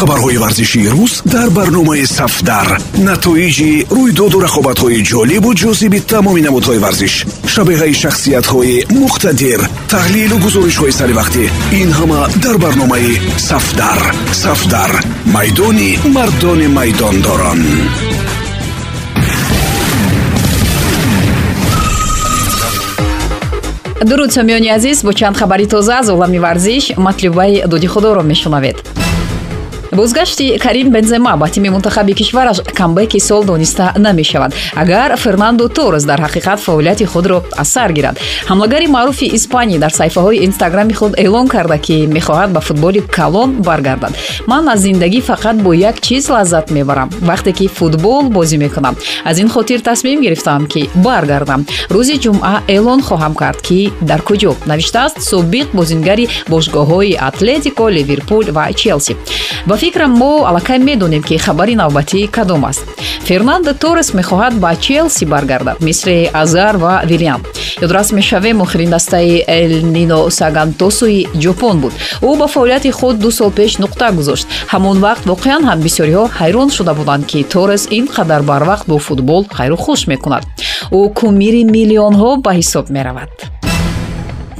хабарҳои варзишии рӯз дар барномаи сафдар. Натоиҷи рӯйдоду рақобатҳои ҷолибу ҷозиби тамоми намудҳои варзиш шабеҳаи шахсиятҳои муқтадир таҳлилу гузоришҳои саривақтӣ ин ҳама дар барномаи сафдар. Сафдар майдони мардони майдондорон. Дуруд сомиёни азиз бо чанд хабари тоза аз олами варзиш матлубаи дуди худоро мешунавед бозгашти карим бензема ба тими мунтахаби кишвараш камбеки сол дониста намешавад. Агар фернандо торес дар ҳақиқат фаъолияти худро аз сар гирад. Ҳамлагари маъруфи испанӣ дар саҳифаҳои инстаграми худ эълон карда ки мехоҳад ба футболи калон баргардад. Ман аз зиндагӣ фақат бо як чиз лаззат мебарам вақте ки футбол бозӣ мекунам. Аз ин хотир тасмим гирифтам ки баргардам. Рӯзи ҷумъа эълон хоҳам кард ки дар куҷо? Навиштааст собиқ бозингари бошгоҳҳои атлетико ливерпул ва челси. Ба фикрам мо аллакай медонем ки хабари навбатӣ кадом аст. Фернандо торес мехоҳад ба челси баргардад мисли азар ва вилиан ёдрас мешавем охирин дастаи элнино сагантосуи ҷопон буд. Ӯ ба фаъолияти худ ду сол пеш нуқта гузошт. Ҳамон вақт воқеан ҳам бисёриҳо ҳайрон шуда буданд ки торес ин қадар барвақт бо футбол хайру хуш мекунад. Ӯ кумири миллионҳо ба ҳисоб меравад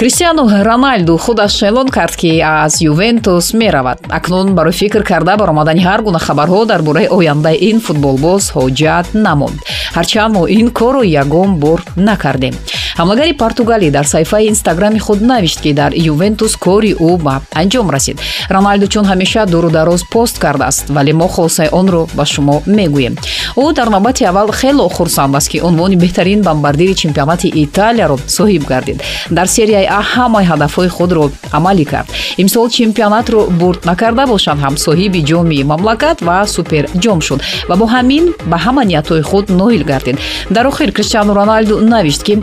кристиану роналду худаш эълон кард ки аз ювентус меравад. Акнун барои фикр карда баромадани ҳар гуна хабарҳо дар бораи ояндаи ин футболбоз ҳоҷат намонд. Ҳарчанд мо ин корро ягон бор накардем ҳамлагари португалӣ дар саҳифаи инстаграми худ навишт ки дар ювентус кори ӯ ба анҷом расид. Роналду чун ҳамеша дуру дароз пост кардааст вале мо хулосаи онро ба шумо мегӯем. Ӯ дар навбати аввал хело хурсанд аст ки унвони беҳтарин бамбардири чемпионати италияро соҳиб гардид. Дар серияи а ҳамаи ҳадафҳои худро амалӣ кард. Имсол чемпионатро бурд накарда бошанд ҳам соҳиби ҷоми мамлакат ва суперҷом шуд ва бо ҳамин ба ҳама ниятҳои худ ноил гардид. Дар охир криштиану роналду навишт ки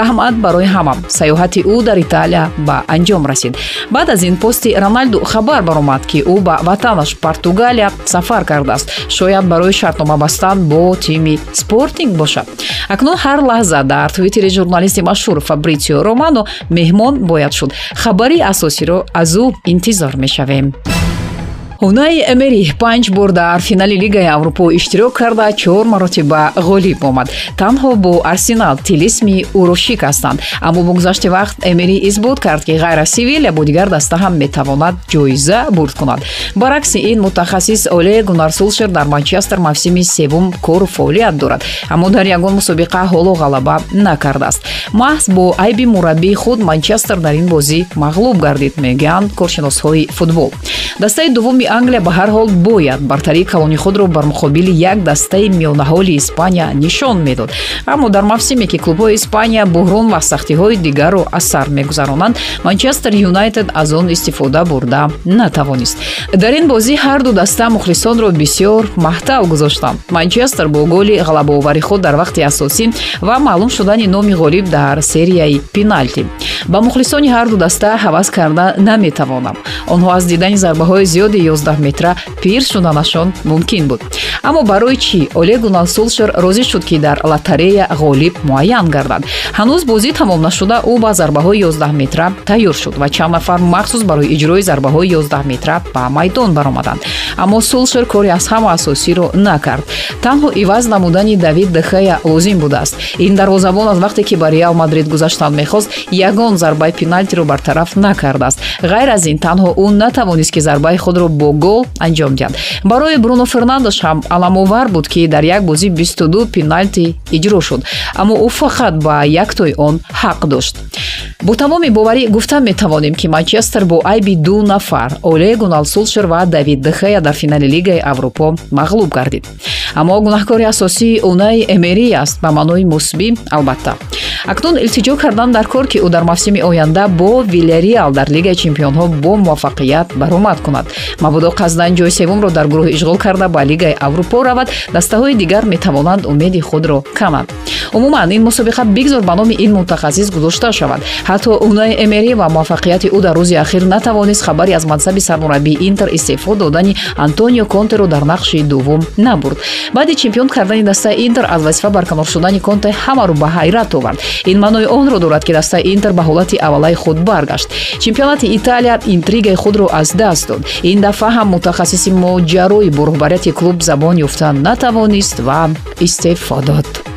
раҳмат барои ҳама саёҳати ӯ дар италия ба анҷом расид. Баъд аз ин пости роналду хабар баромад ки ӯ ба ватанаш португалия сафар кардааст. Шояд барои шартнома бастан бо тими спортинг бошад. Акнун ҳар лаҳза дар твиттери журналисти машҳур фабритсио романо меҳмон бояд шуд. Хабари асосиро аз ӯ интизор мешавем ҳунаи эмери панҷ бор дар финали лигаи аврупо иштирок карда чор маротиба ғолиб омад. Танҳо бо арсенал тилисми ӯро шикастанд аммо бо гузашти вақт эмери исбот кард ки ғайр аз севилия бо дигар даста ҳам метавонад ҷоиза бурд кунад. Баръакси ин мутахассис оле гунар сулшер дар манчестер мавсими севум кору фаъолият дорад. Аммо дар ягон мусобиқа ҳоло ғалаба накардааст. Маҳз бо айби мураббии худ манчестер дар ин бозӣ мағлуб гардид мегӯянд коршиносҳои футбол. Дастаи дуввуми англия ба ҳар ҳол бояд. Бартарии калони худро бар муқобили як дастаи миёнаҳоли испания нишон медод. Аммо дар мавсиме ки клубҳои испания буҳрон ва сахтиҳои дигарро аз сар мегузаронанд манчестер юнайтед аз он истифода бурда натавонист. Дар ин бозӣ ҳарду даста мухлисонро бисёр маҳтал гузоштанд манчестер бо голи ғалабаовари худ дар вақти асосӣ ва маълум шудани номи ғолиб дар серияи пеналти ба мухлисони ҳарду даста ҳавас карда наметавонам. Онҳо аз дидани зарбаҳои зиёди 11 метра пир шуданашон мумкин буд. Аммо барои чӣ? Оле гунал сулшер розӣ шуд ки дар лотарея ғолиб муайян гардад. Ҳанӯз бозӣ тамом нашуда ӯ ба зарбаҳои 11 метра тайёр шуд ва чанд нафар махсус барои иҷрои зарбаҳои 11 метра ба майдон баромаданд. Аммо сулшер кори аз ҳама асосиро накард. Танҳо иваз намудани давид дехея лозим будааст. Ин дарвозабон аз вақте ки ба реал мадрид гузаштан мехост ягон зарбаи пеналтиро бартараф накардааст. Ғайр аз ин танҳо ӯ натавонист ки зарбаи худро бо гол анҷом диҳад. Барои бруно фернандош ҳам аламовар буд ки дар як бозӣ 22 пеналти иҷро шуд. Аммо ӯ фақат ба яктои он ҳақ дошт. Бо тамоми боварӣ гуфта метавонем ки манчестер бо айби ду нафар оле гунал сулшер ва давид дехея дар финали лигаи аврупо мағлуб гардид. Аммо гунаҳкори асосии унаи эмери аст ба маънои мусбӣ албатта акнун илтиҷо кардан дар кор ки ӯ дар мавсими оянда бо вилериал дар лигаи чемпионҳо бо муваффақият баромад кунад. Мабодо қасдан ҷои севумро дар гурӯҳ ишғол карда ба лигаи аврупо равад. Дастаҳои дигар метавонанд умеди худро кананд умуман ин мусобиқа бигзор ба номи ин мутахассис гузошта шавад. Ҳатто унаи эмери ва муваффақияти ӯ дар рӯзи ахир натавонист хабари аз мансаби сармураббии интер истеъфо додани антонио контеро дар нақши дуввум набурд. Баъди чемпион кардани дастаи интер аз вазифа барканор шудани конте ҳамаро ба ҳайрат овард ин маънои онро дорад ки дастаи интер ба ҳолати аввалаи худ баргашт. Чемпионати италия интригаи худро аз даст дод. Ин дафъа ҳам мутахассиси моҷарои бо роҳбарияти клуб забон ёфта натавонист ва истеъфо дод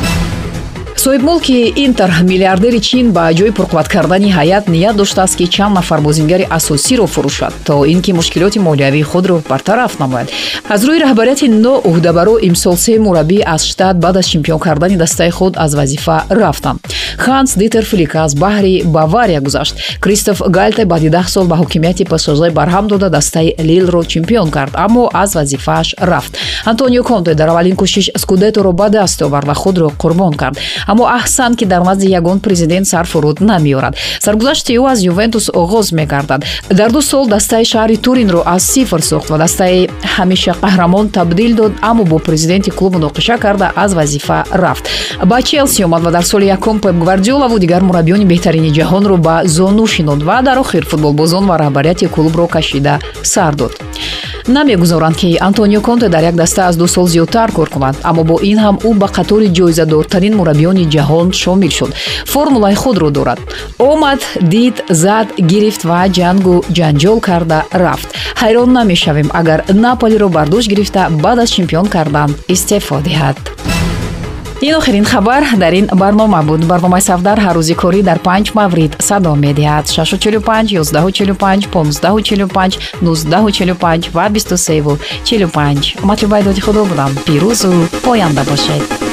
соҳибмулки интер миллиардери чин ба ҷои пурқувват кардани ҳайат ният доштааст ки чанд нафар бозингари асосиро фурӯшад то ин ки мушкилоти молиявии худро бартараф намояд. Аз рӯи раҳбарияти ноӯҳдабаро имсол се мураббӣ аз штат баъд аз чемпион кардани дастаи худ аз вазифа рафтанд. Ханс дитер флик аз баҳри бавария гузашт. Кристоф галте баъди даҳ сол ба ҳокимияти псж барҳам дода дастаи лилро чемпион кард аммо аз вазифааш рафт. Антонио конте дар аввалин кӯшиш скудеторо ба даст овард ва худро қурбон кард аммо аҳсан ки дар назди ягон президент сарфуруд намеорад. Саргузашти ӯ аз ювентус оғоз мегардад. Дар ду сол дастаи шаҳри туринро аз сифр сохт ва дастаи ҳамеша қаҳрамон табдил дод аммо бо президенти клуб муноқиша карда аз вазифа рафт. Ба челси омад ва дар соли якум пеп гвардиолаву дигар мураббиёни беҳтарини ҷаҳонро ба зону шинод ва дар охир футболбозон ва раҳбарияти клубро кашида сар дод намегузоранд ки антонио конте дар як даста аз ду сол зиёдтар кор кунад. Аммо бо ин ҳам ӯ ба қатори ҷоизадортарин мураббиёни ҷаҳон шомил шуд. Формулаи худро дорад. Омад дид зад гирифт ва ҷангу ҷанҷол карда рафт. Ҳайрон намешавем агар наполиро бар дӯш гирифта баъд аз чемпион кардан истеъфо диҳад ин охирин хабар дар ин барнома буд. Барномаи сафдар ҳар рӯзи корӣ дар панҷ маврид садо медиҳад. 645 145 1545 1945 ва 2345 матлубаи доди худо будам. Пирӯзу поянда бошед